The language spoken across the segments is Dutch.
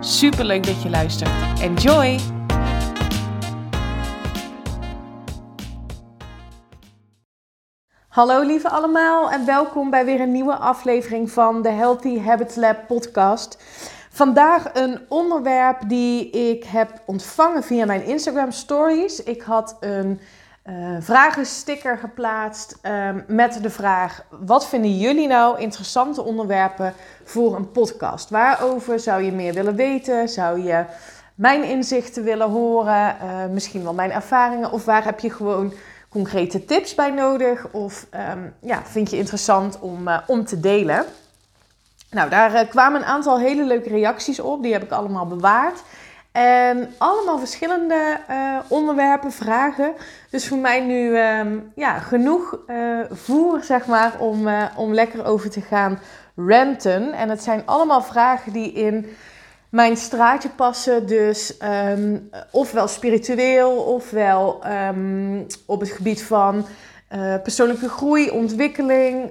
Super leuk dat je luistert. Enjoy! Hallo lieve allemaal en welkom bij weer een nieuwe aflevering van de Healthy Habits Lab podcast. Vandaag een onderwerp die ik heb ontvangen via mijn Instagram stories. Ik had een uh, vragensticker geplaatst um, met de vraag: wat vinden jullie nou interessante onderwerpen voor een podcast? Waarover zou je meer willen weten? Zou je mijn inzichten willen horen? Uh, misschien wel mijn ervaringen? Of waar heb je gewoon concrete tips bij nodig? Of um, ja, vind je interessant om, uh, om te delen? Nou, daar kwamen een aantal hele leuke reacties op. Die heb ik allemaal bewaard. En allemaal verschillende uh, onderwerpen, vragen. Dus voor mij nu um, ja, genoeg uh, voer, zeg maar, om, uh, om lekker over te gaan ranten. En het zijn allemaal vragen die in mijn straatje passen. Dus um, ofwel spiritueel, ofwel op het gebied van persoonlijke groei, ontwikkeling.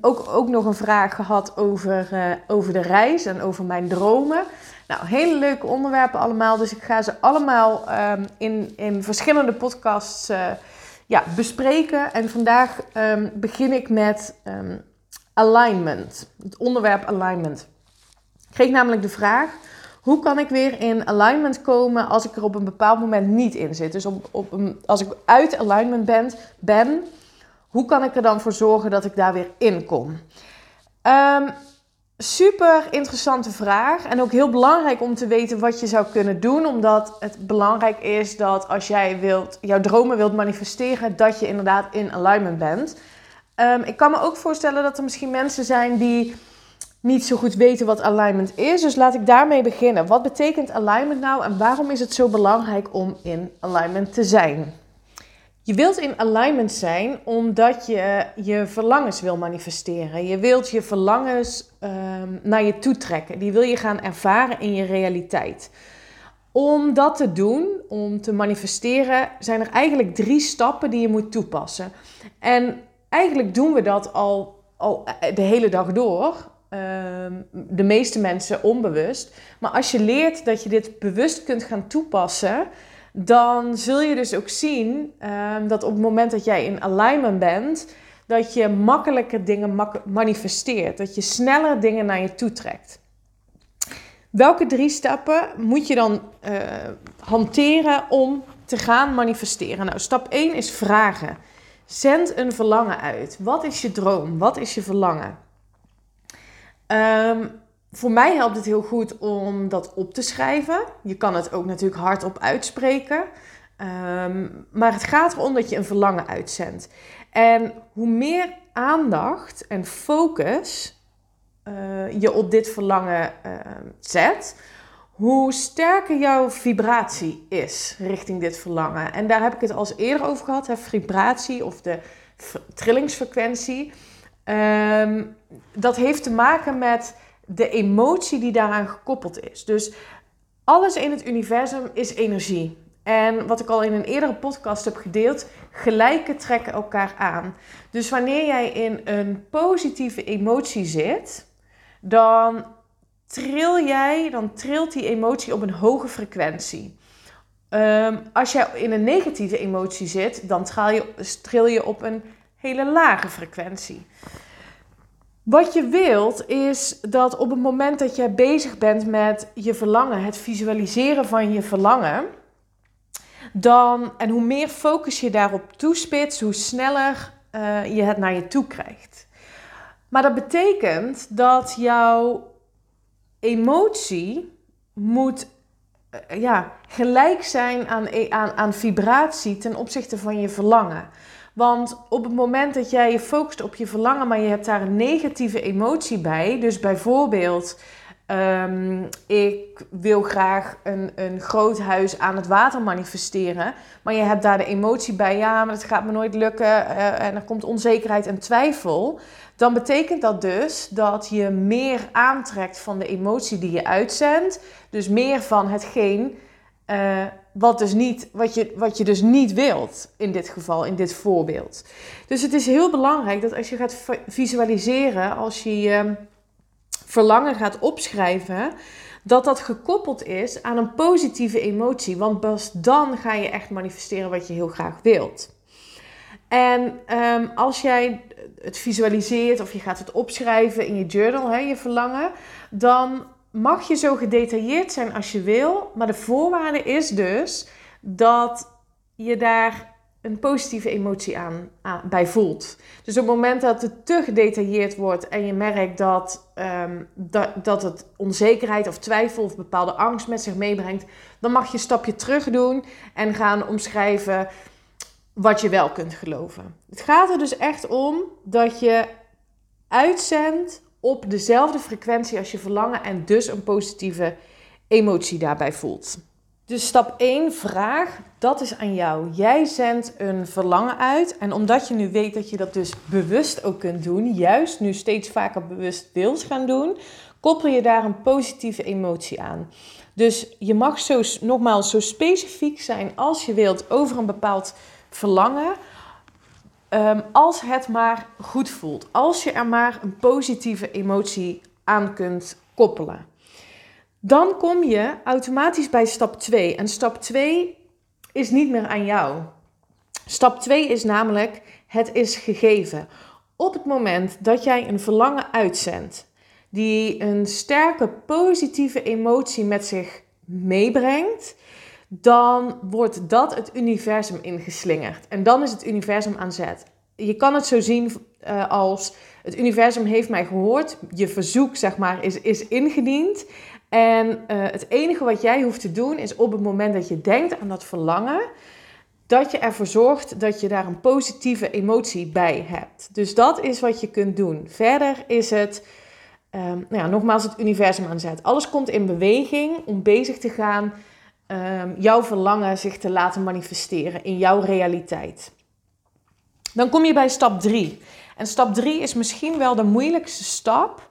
ook, ook nog een vraag gehad over, over de reis en over mijn dromen. Nou, hele leuke onderwerpen allemaal. Dus ik ga ze allemaal um, in, in verschillende podcasts uh, ja, bespreken. En vandaag um, begin ik met alignment. Het onderwerp alignment. Ik kreeg namelijk de vraag: hoe kan ik weer in alignment komen als ik er op een bepaald moment niet in zit? Dus op, op een, als ik uit alignment ben, ben, hoe kan ik er dan voor zorgen dat ik daar weer in kom? Super interessante vraag en ook heel belangrijk om te weten wat je zou kunnen doen, omdat het belangrijk is dat als jij wilt, jouw dromen wilt manifesteren, dat je inderdaad in alignment bent. Um, ik kan me ook voorstellen dat er misschien mensen zijn die niet zo goed weten wat alignment is, dus laat ik daarmee beginnen. Wat betekent alignment nou en waarom is het zo belangrijk om in alignment te zijn? Je wilt in alignment zijn omdat je je verlangens wil manifesteren. Je wilt je verlangens um, naar je toe trekken. Die wil je gaan ervaren in je realiteit. Om dat te doen, om te manifesteren, zijn er eigenlijk drie stappen die je moet toepassen. En eigenlijk doen we dat al, al de hele dag door. Um, de meeste mensen onbewust. Maar als je leert dat je dit bewust kunt gaan toepassen dan zul je dus ook zien um, dat op het moment dat jij in alignment bent, dat je makkelijker dingen manifesteert. Dat je sneller dingen naar je toe trekt. Welke drie stappen moet je dan uh, hanteren om te gaan manifesteren? Nou, stap 1 is vragen. Zend een verlangen uit. Wat is je droom? Wat is je verlangen? Um, voor mij helpt het heel goed om dat op te schrijven. Je kan het ook natuurlijk hardop uitspreken. Um, maar het gaat erom dat je een verlangen uitzendt. En hoe meer aandacht en focus uh, je op dit verlangen uh, zet, hoe sterker jouw vibratie is richting dit verlangen. En daar heb ik het al eerder over gehad, hè, vibratie of de trillingsfrequentie. Um, dat heeft te maken met de emotie die daaraan gekoppeld is. Dus alles in het universum is energie. En wat ik al in een eerdere podcast heb gedeeld, gelijke trekken elkaar aan. Dus wanneer jij in een positieve emotie zit, dan tril jij, dan trilt die emotie op een hoge frequentie. Um, als jij in een negatieve emotie zit, dan tril je, tril je op een hele lage frequentie. Wat je wilt is dat op het moment dat jij bezig bent met je verlangen, het visualiseren van je verlangen, dan, en hoe meer focus je daarop toespitst, hoe sneller uh, je het naar je toe krijgt. Maar dat betekent dat jouw emotie moet uh, ja, gelijk zijn aan, aan, aan vibratie ten opzichte van je verlangen. Want op het moment dat jij je focust op je verlangen, maar je hebt daar een negatieve emotie bij, dus bijvoorbeeld Ehm, ik wil graag een, een groot huis aan het water manifesteren. Maar je hebt daar de emotie bij. Ja, maar het gaat me nooit lukken. Uh, en er komt onzekerheid en twijfel. Dan betekent dat dus dat je meer aantrekt van de emotie die je uitzendt. Dus meer van hetgeen uh, wat, dus niet, wat, je, wat je dus niet wilt in dit geval, in dit voorbeeld. Dus het is heel belangrijk dat als je gaat visualiseren, als je je verlangen gaat opschrijven, dat dat gekoppeld is aan een positieve emotie. Want pas dan ga je echt manifesteren wat je heel graag wilt. En um, als jij het visualiseert of je gaat het opschrijven in je journal, hè, je verlangen, dan mag je zo gedetailleerd zijn als je wil. Maar de voorwaarde is dus dat je daar een positieve emotie aan, bij voelt. Dus op het moment dat het te gedetailleerd wordt en je merkt dat, um, dat, dat het onzekerheid of twijfel of bepaalde angst met zich meebrengt, dan mag je een stapje terug doen en gaan omschrijven wat je wel kunt geloven. Het gaat er dus echt om dat je uitzendt op dezelfde frequentie als je verlangen en dus een positieve emotie daarbij voelt. Dus stap 1, vraag, dat is aan jou. Jij zendt een verlangen uit en omdat je nu weet dat je dat dus bewust ook kunt doen, juist nu steeds vaker bewust wilt gaan doen, koppel je daar een positieve emotie aan. Dus je mag zo, nogmaals zo specifiek zijn als je wilt over een bepaald verlangen, Ehm, als het maar goed voelt. Als je er maar een positieve emotie aan kunt koppelen. Dan kom je automatisch bij stap 2. En stap 2 is niet meer aan jou. Stap 2 is namelijk: het is gegeven. Op het moment dat jij een verlangen uitzendt, die een sterke positieve emotie met zich meebrengt, dan wordt dat het universum ingeslingerd. En dan is het universum aan zet. Je kan het zo zien uh, als het universum heeft mij gehoord, je verzoek zeg maar is, is ingediend. En uh, het enige wat jij hoeft te doen is op het moment dat je denkt aan dat verlangen, dat je ervoor zorgt dat je daar een positieve emotie bij hebt. Dus dat is wat je kunt doen. Verder is het, um, nou ja, nogmaals, het universum aan zet. Alles komt in beweging om bezig te gaan um, jouw verlangen zich te laten manifesteren in jouw realiteit. Dan kom je bij stap 3. En stap 3 is misschien wel de moeilijkste stap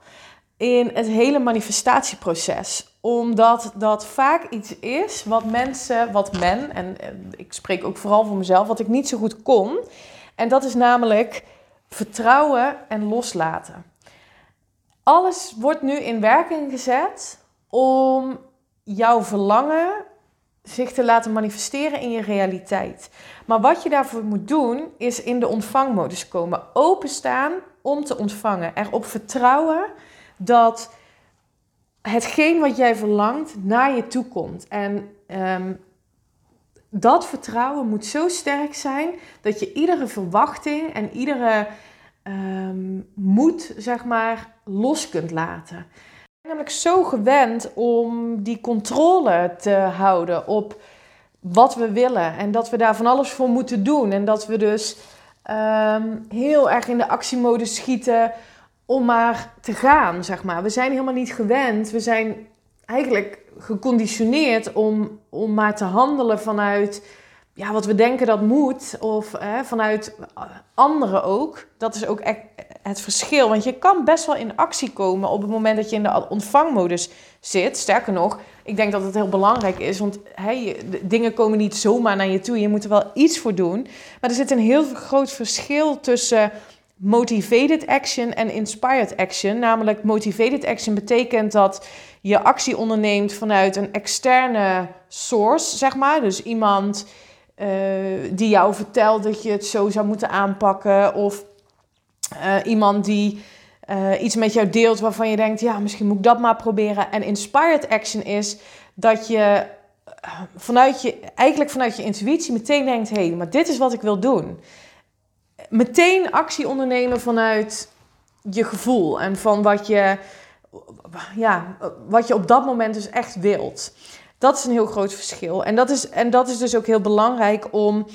in het hele manifestatieproces. Omdat dat vaak iets is wat mensen, wat men, en ik spreek ook vooral voor mezelf, wat ik niet zo goed kon. En dat is namelijk vertrouwen en loslaten. Alles wordt nu in werking gezet om jouw verlangen zich te laten manifesteren in je realiteit. Maar wat je daarvoor moet doen, is in de ontvangmodus komen. Openstaan om te ontvangen. Erop vertrouwen dat hetgeen wat jij verlangt naar je toe komt. En um, dat vertrouwen moet zo sterk zijn dat je iedere verwachting en iedere um, moed, zeg maar, los kunt laten namelijk zo gewend om die controle te houden op wat we willen. En dat we daar van alles voor moeten doen. En dat we dus ehm, heel erg in de actiemodus schieten om maar te gaan, zeg maar. We zijn helemaal niet gewend. We zijn eigenlijk geconditioneerd om, om maar te handelen vanuit ja, wat we denken dat moet, of hè, vanuit anderen ook. Dat is ook echt het verschil. Want je kan best wel in actie komen op het moment dat je in de ontvangmodus zit. Sterker nog, ik denk dat het heel belangrijk is, want hè, dingen komen niet zomaar naar je toe. Je moet er wel iets voor doen. Maar er zit een heel groot verschil tussen motivated action en inspired action. Namelijk motivated action betekent dat je actie onderneemt vanuit een externe source, zeg maar. Dus iemand die jou vertelt dat je het zo zou moeten aanpakken. Of uh, iemand die uh, iets met jou deelt waarvan je denkt, ja, misschien moet ik dat maar proberen. En inspired action is dat je vanuit je, eigenlijk vanuit je intuïtie meteen denkt, hé, hey, maar dit is wat ik wil doen. Meteen actie ondernemen vanuit je gevoel en van wat je, ja, wat je op dat moment dus echt wilt. Dat is een heel groot verschil. En dat is, en dat is dus ook heel belangrijk om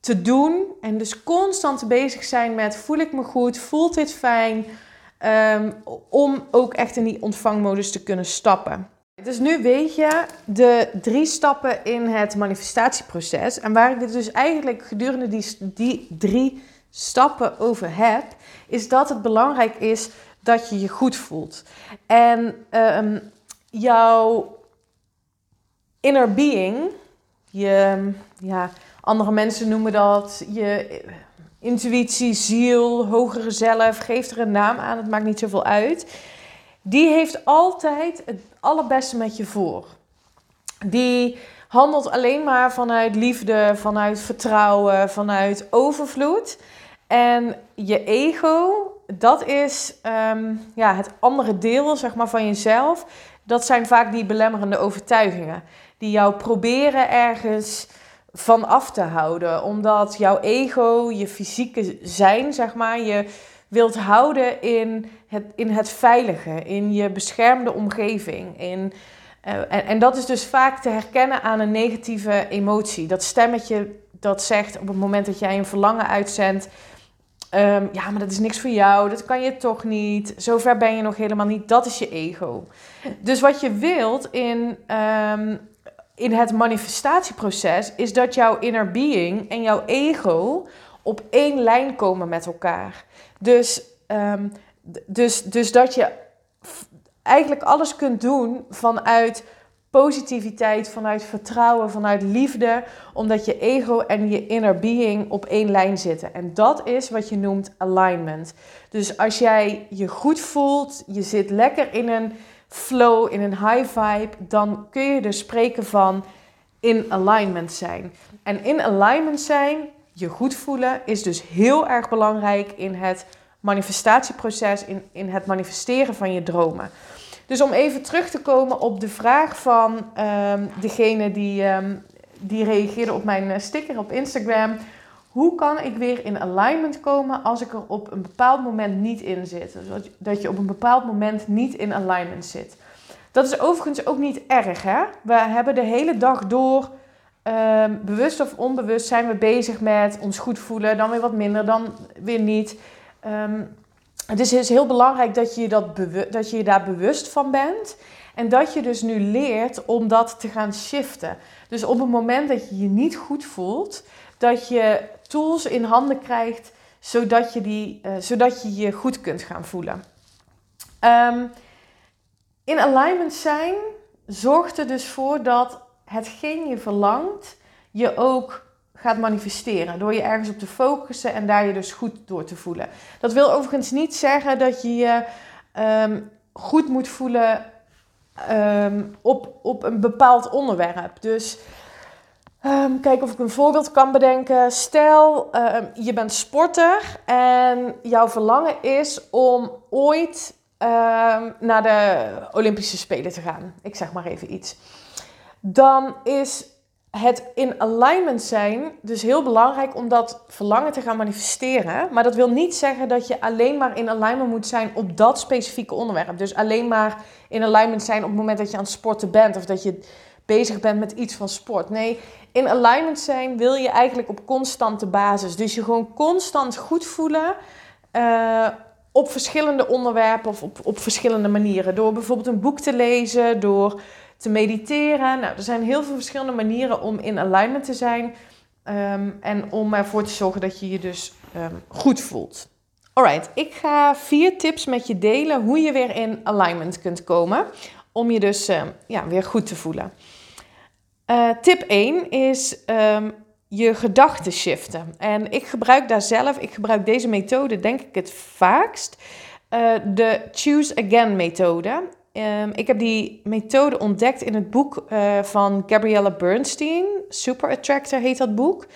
te doen. En dus constant bezig zijn met: voel ik me goed? Voelt dit fijn? ehm, om ook echt in die ontvangmodus te kunnen stappen. Dus nu weet je de drie stappen in het manifestatieproces. En waar ik dit dus eigenlijk gedurende die, die drie stappen over heb, is dat het belangrijk is dat je je goed voelt. En ehm, jouw inner being, je, ja, andere mensen noemen dat je intuïtie, ziel, hogere zelf, geeft er een naam aan, het maakt niet zoveel uit. Die heeft altijd het allerbeste met je voor. Die handelt alleen maar vanuit liefde, vanuit vertrouwen, vanuit overvloed. En je ego, dat is ehm, ja, het andere deel zeg maar, van jezelf. Dat zijn vaak die belemmerende overtuigingen. Die jou proberen ergens van af te houden. Omdat jouw ego, je fysieke zijn, zeg maar, je wilt houden in het, in het veilige, in je beschermde omgeving. In, uh, en, en dat is dus vaak te herkennen aan een negatieve emotie. Dat stemmetje dat zegt op het moment dat jij een verlangen uitzendt. Um, ja, maar dat is niks voor jou, dat kan je toch niet. Zover ben je nog helemaal niet. Dat is je ego. Dus wat je wilt in um, in het manifestatieproces is dat jouw inner being en jouw ego op één lijn komen met elkaar. Dus, um, dus, dus dat je eigenlijk alles kunt doen vanuit positiviteit, vanuit vertrouwen, vanuit liefde, omdat je ego en je inner being op één lijn zitten. En dat is wat je noemt alignment. Dus als jij je goed voelt, je zit lekker in een flow, in een high vibe, dan kun je dus spreken van in alignment zijn. En in alignment zijn, je goed voelen, is dus heel erg belangrijk in het manifestatieproces, in, in het manifesteren van je dromen. Dus om even terug te komen op de vraag van um, degene die, um, die reageerde op mijn eh, sticker op Instagram. Hoe kan ik weer in alignment komen als ik er op een bepaald moment niet in zit? Dus dat je op een bepaald moment niet in alignment zit. Dat is overigens ook niet erg, hè? We hebben de hele dag door, um, bewust of onbewust, zijn we bezig met ons goed voelen. Dan weer wat minder, dan weer niet. Um, het is dus heel belangrijk dat je, dat dat je je daar bewust van bent. En dat je dus nu leert om dat te gaan shiften. Dus op het moment dat je je niet goed voelt, dat je tools in handen krijgt zodat je, die, uh, zodat je je goed kunt gaan voelen. Um, in alignment zijn zorgt er dus voor dat hetgeen je verlangt je ook gaat manifesteren. Door je ergens op te focussen en daar je dus goed door te voelen. Dat wil overigens niet zeggen dat je je um, goed moet voelen um, op, op een bepaald onderwerp. Dus um, kijk of ik een voorbeeld kan bedenken. Stel, je bent sporter en jouw verlangen is om ooit um, naar de Olympische Spelen te gaan. Ik zeg maar even iets. Dan is het in alignment zijn dus heel belangrijk om dat verlangen te gaan manifesteren. Maar dat wil niet zeggen dat je alleen maar in alignment moet zijn op dat specifieke onderwerp. Dus alleen maar in alignment zijn op het moment dat je aan het sporten bent of dat je bezig bent met iets van sport. Nee, in alignment zijn wil je eigenlijk op constante basis. Dus je gewoon constant goed voelen. Uh, op verschillende onderwerpen of op, op verschillende manieren. Door bijvoorbeeld een boek te lezen, door te mediteren. Nou, er zijn heel veel verschillende manieren om in alignment te zijn. Um, en om ervoor te zorgen dat je je dus um, goed voelt. Alright, ik ga vier tips met je delen hoe je weer in alignment kunt komen. Om je dus um, ja, weer goed te voelen. Uh, tip 1 is je gedachten shiften. En ik gebruik daar zelf, ik gebruik deze methode denk ik het vaakst. Uh, de Choose Again methode. Um, ik heb die methode ontdekt in het boek uh, van Gabriella Bernstein. Super Attractor heet dat boek.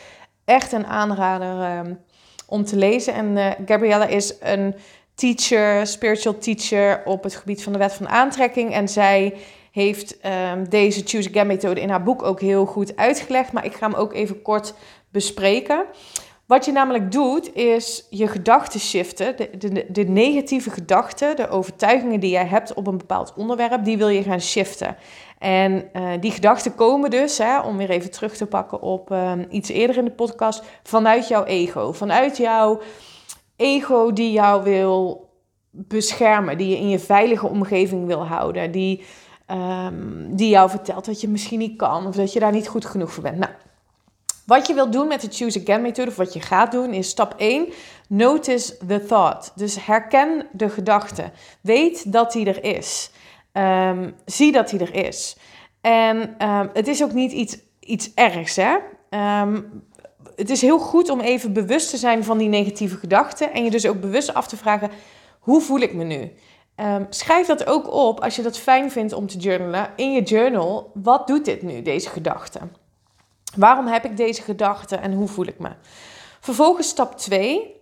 Echt een aanrader um, om te lezen. En uh, Gabriella is een teacher, spiritual teacher op het gebied van de wet van aantrekking. En zij heeft um, deze Choose Again methode in haar boek ook heel goed uitgelegd. Maar ik ga hem ook even kort bespreken. Wat je namelijk doet, is je gedachten shiften. De, de, de, negatieve gedachten, de overtuigingen die jij hebt op een bepaald onderwerp, die wil je gaan shiften. En uh, die gedachten komen dus, hè, om weer even terug te pakken op uh, iets eerder in de podcast, vanuit jouw ego. Vanuit jouw ego die jou wil beschermen, die je in je veilige omgeving wil houden, die, ehm, die jou vertelt dat je misschien niet kan of dat je daar niet goed genoeg voor bent. Nou, wat je wilt doen met de Choose Again methode, of wat je gaat doen, is stap 1. Notice the thought. Dus herken de gedachte. Weet dat die er is. Ehm, zie dat die er is. En um, het is ook niet iets, iets ergs, hè? Het is heel goed om even bewust te zijn van die negatieve gedachten. En je dus ook bewust af te vragen, hoe voel ik me nu? Schrijf dat ook op als je dat fijn vindt om te journalen. In je journal, wat doet dit nu, deze gedachte? Waarom heb ik deze gedachte en hoe voel ik me? Vervolgens stap 2.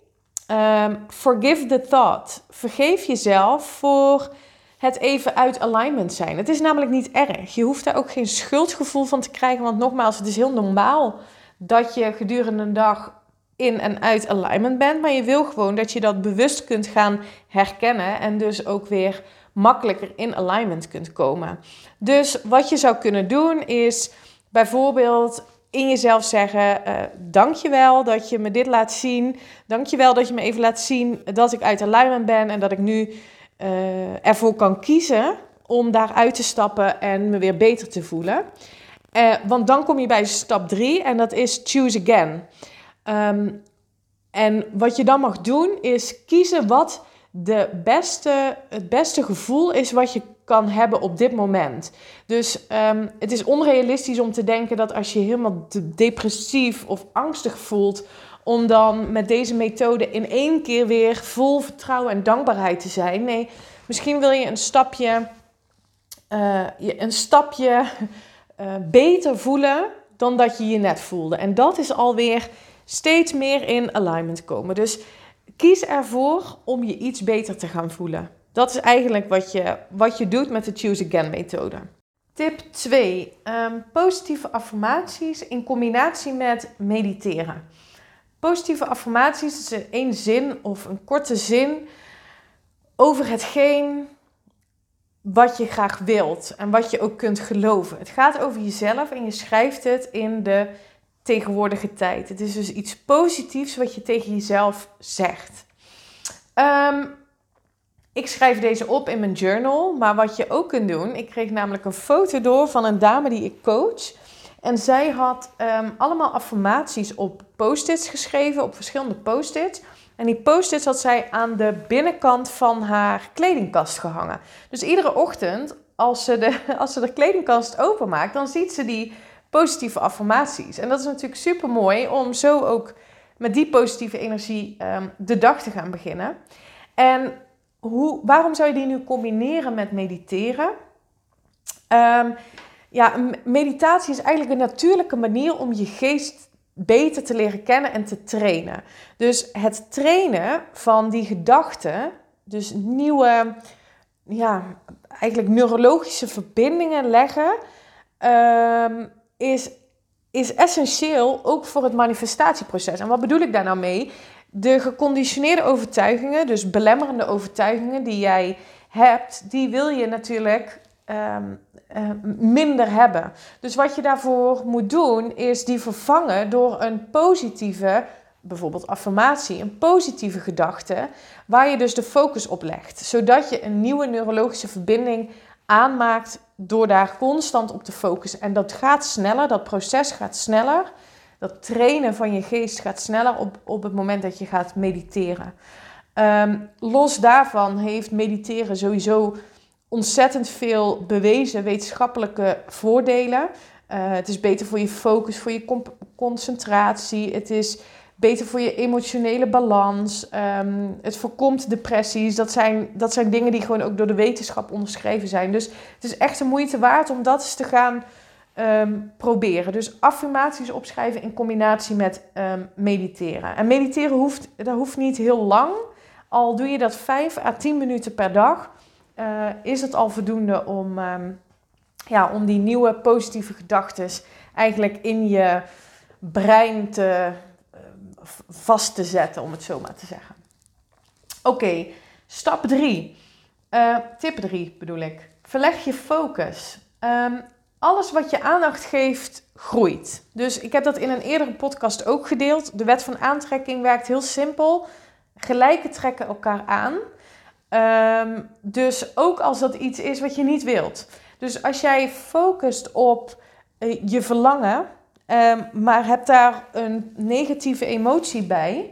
forgive the thought. Vergeef jezelf voor het even uit alignment zijn. Het is namelijk niet erg. Je hoeft daar ook geen schuldgevoel van te krijgen. Want nogmaals, het is heel normaal dat je gedurende een dag in en uit alignment bent. Maar je wil gewoon dat je dat bewust kunt gaan herkennen. En dus ook weer makkelijker in alignment kunt komen. Dus wat je zou kunnen doen is bijvoorbeeld in jezelf zeggen: uh, Dankjewel dat je me dit laat zien. Dankjewel dat je me even laat zien dat ik uit alignment ben en dat ik nu uh, ervoor kan kiezen om daaruit te stappen en me weer beter te voelen. Uh, want dan kom je bij stap 3 en dat is choose again. Um, en wat je dan mag doen is kiezen wat de beste, het beste gevoel is wat je kan hebben op dit moment. Dus um, het is onrealistisch om te denken dat als je helemaal depressief of angstig voelt, om dan met deze methode in één keer weer vol vertrouwen en dankbaarheid te zijn. Nee, misschien wil je een stapje, uh, een stapje uh, beter voelen dan dat je je net voelde. En dat is alweer steeds meer in alignment komen. Dus kies ervoor om je iets beter te gaan voelen. Dat is eigenlijk wat je, wat je doet met de Choose Again methode. Tip 2. Um, ehm, positieve affirmaties in combinatie met mediteren. Positieve affirmaties is één zin of een korte zin over hetgeen wat je graag wilt en wat je ook kunt geloven. Het gaat over jezelf en je schrijft het in de tegenwoordige tijd. Het is dus iets positiefs wat je tegen jezelf zegt. Um, ik schrijf deze op in mijn journal, maar wat je ook kunt doen, ik kreeg namelijk een foto door van een dame die ik coach. En zij had um, allemaal affirmaties op post-its geschreven, op verschillende post-its. En die post-its had zij aan de binnenkant van haar kledingkast gehangen. Dus iedere ochtend, als ze de, als ze de kledingkast openmaakt, dan ziet ze die positieve affirmaties. En dat is natuurlijk super mooi om zo ook met die positieve energie um, de dag te gaan beginnen. En hoe, waarom zou je die nu combineren met mediteren? Um, ja, meditatie is eigenlijk een natuurlijke manier om je geest beter te leren kennen en te trainen. Dus het trainen van die gedachten, dus nieuwe, ja, eigenlijk neurologische verbindingen leggen, um, is, is essentieel ook voor het manifestatieproces. En wat bedoel ik daar nou mee? De geconditioneerde overtuigingen, dus belemmerende overtuigingen die jij hebt, die wil je natuurlijk um, uh, minder hebben. Dus wat je daarvoor moet doen, is die vervangen door een positieve, bijvoorbeeld affirmatie, een positieve gedachte, waar je dus de focus op legt. Zodat je een nieuwe neurologische verbinding aanmaakt door daar constant op te focussen. En dat gaat sneller, dat proces gaat sneller. Dat trainen van je geest gaat sneller op, op het moment dat je gaat mediteren. Um, los daarvan heeft mediteren sowieso ontzettend veel bewezen wetenschappelijke voordelen. Uh, het is beter voor je focus, voor je concentratie. Het is beter voor je emotionele balans. Um, het voorkomt depressies. Dat zijn, dat zijn dingen die gewoon ook door de wetenschap onderschreven zijn. Dus het is echt de moeite waard om dat eens te gaan um, proberen. Dus affirmaties opschrijven in combinatie met um, mediteren. En mediteren hoeft, dat hoeft niet heel lang. Al doe je dat 5 à 10 minuten per dag uh, is het al voldoende om, ja, om die nieuwe positieve gedachten eigenlijk in je brein te, vast te zetten, om het zo maar te zeggen. Oké, stap 3. Uh, eh, tip 3 bedoel ik. Verleg je focus. Um, alles wat je aandacht geeft, groeit. Dus ik heb dat in een eerdere podcast ook gedeeld. De wet van aantrekking werkt heel simpel. Gelijke trekken elkaar aan. Ehm, dus ook als dat iets is wat je niet wilt. Dus als jij focust op eh, je verlangen, ehm, maar hebt daar een negatieve emotie bij,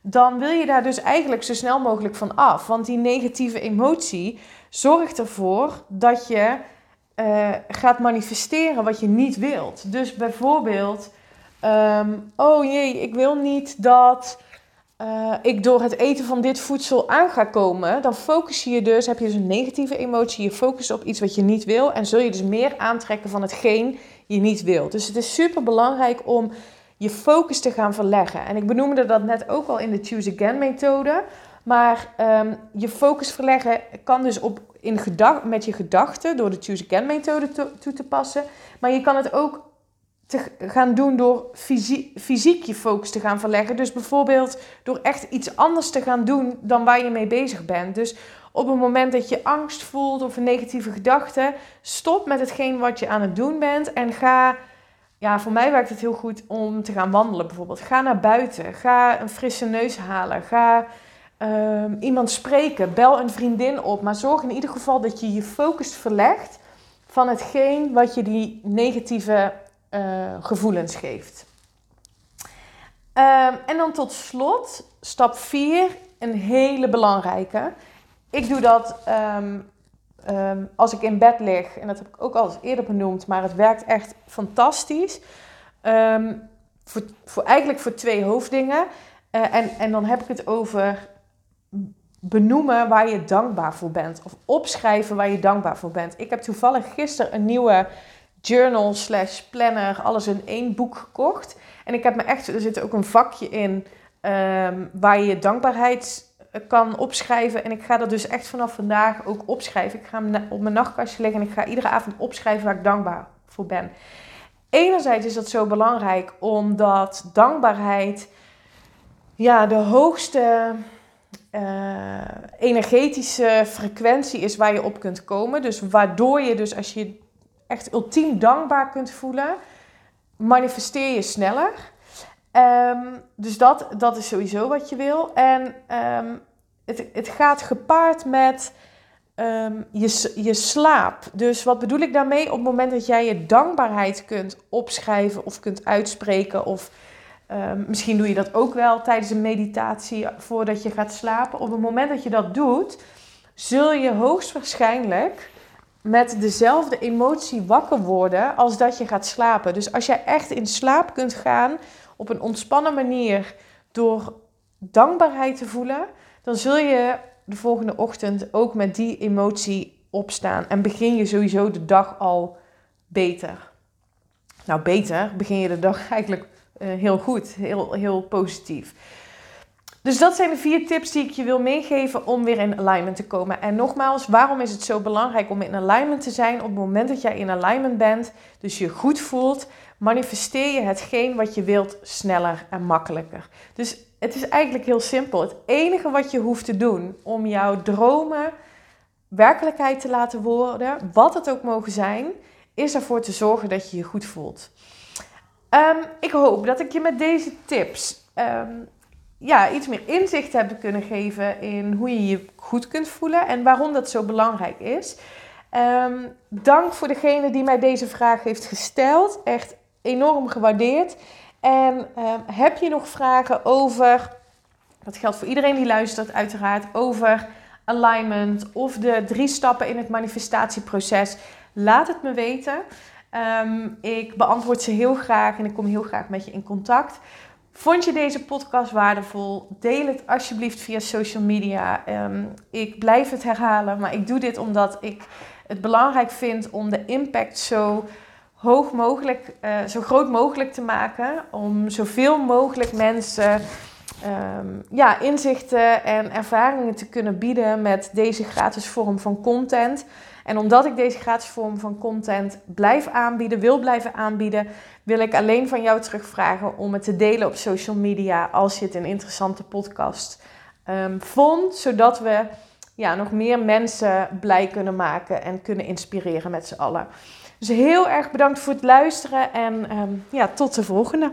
dan wil je daar dus eigenlijk zo snel mogelijk van af. Want die negatieve emotie zorgt ervoor dat je uh, gaat manifesteren wat je niet wilt. Dus bijvoorbeeld, ehm, oh jee, ik wil niet dat uh, ik door het eten van dit voedsel aan ga komen. Dan focus je je dus, heb je dus een negatieve emotie, je focus op iets wat je niet wil. En zul je dus meer aantrekken van hetgeen je niet wilt. Dus het is super belangrijk om je focus te gaan verleggen. En ik benoemde dat net ook al in de Choose Again methode. Maar um, je focus verleggen kan dus op in gedag, met je gedachten door de Choose Again methode toe te passen. Maar je kan het ook te gaan doen door fysiek je focus te gaan verleggen. Dus bijvoorbeeld door echt iets anders te gaan doen dan waar je mee bezig bent. Dus op het moment dat je angst voelt of een negatieve gedachte, stop met hetgeen wat je aan het doen bent en ga. Ja, voor mij werkt het heel goed om te gaan wandelen bijvoorbeeld. Ga naar buiten. Ga een frisse neus halen. Ga um, iemand spreken. Bel een vriendin op. Maar zorg in ieder geval dat je je focus verlegt van hetgeen wat je die negatieve uh, gevoelens geeft. Um, en dan tot slot, stap 4, een hele belangrijke. Ik doe dat um, um, als ik in bed lig, en dat heb ik ook al eens eerder benoemd, maar het werkt echt fantastisch. voor, voor, eigenlijk voor twee hoofddingen. Uh, en, en dan heb ik het over benoemen waar je dankbaar voor bent. Of opschrijven waar je dankbaar voor bent. Ik heb toevallig gisteren een nieuwe journal slash planner, alles in één boek gekocht. En ik heb me echt, er zit ook een vakje in um, waar je dankbaarheid kan opschrijven. En ik ga dat dus echt vanaf vandaag ook opschrijven. Ik ga hem op mijn nachtkastje leggen en ik ga iedere avond opschrijven waar ik dankbaar voor ben. Enerzijds is dat zo belangrijk omdat dankbaarheid ja, de hoogste uh, energetische frequentie is waar je op kunt komen. Dus waardoor je dus als je echt ultiem dankbaar kunt voelen, manifesteer je sneller. Um, dus dat, dat is sowieso wat je wil. En um, het, het gaat gepaard met um, je, je slaap. Dus wat bedoel ik daarmee? Op het moment dat jij je dankbaarheid kunt opschrijven of kunt uitspreken of misschien doe je dat ook wel tijdens een meditatie voordat je gaat slapen. Op het moment dat je dat doet, zul je hoogstwaarschijnlijk met dezelfde emotie wakker worden als dat je gaat slapen. Dus als jij echt in slaap kunt gaan op een ontspannen manier door dankbaarheid te voelen, dan zul je de volgende ochtend ook met die emotie opstaan en begin je sowieso de dag al beter. Nou, beter begin je de dag eigenlijk uh, heel goed, heel, heel positief. Dus dat zijn de vier tips die ik je wil meegeven om weer in alignment te komen. En nogmaals, waarom is het zo belangrijk om in alignment te zijn? Op het moment dat jij in alignment bent, dus je goed voelt, manifesteer je hetgeen wat je wilt sneller en makkelijker. Dus het is eigenlijk heel simpel. Het enige wat je hoeft te doen om jouw dromen werkelijkheid te laten worden, wat het ook mogen zijn, is ervoor te zorgen dat je je goed voelt. Um, ik hoop dat ik je met deze tips um, ja, iets meer inzicht heb kunnen geven in hoe je je goed kunt voelen en waarom dat zo belangrijk is. Um, dank voor degene die mij deze vraag heeft gesteld. Echt enorm gewaardeerd. En heb je nog vragen over, dat geldt voor iedereen die luistert uiteraard, over alignment of de drie stappen in het manifestatieproces? Laat het me weten. Um, ik beantwoord ze heel graag en ik kom heel graag met je in contact. Vond je deze podcast waardevol? Deel het alsjeblieft via social media. Um, ik blijf het herhalen, maar ik doe dit omdat ik het belangrijk vind om de impact zo hoog mogelijk, uh, zo groot mogelijk te maken. Om zoveel mogelijk mensen um, ja, inzichten en ervaringen te kunnen bieden met deze gratis vorm van content. En omdat ik deze gratis vorm van content blijf aanbieden, wil blijven aanbieden, wil ik alleen van jou terugvragen om het te delen op social media als je het een interessante podcast um, vond, zodat we ja, nog meer mensen blij kunnen maken en kunnen inspireren met z'n allen. Dus heel erg bedankt voor het luisteren en um, ja, tot de volgende.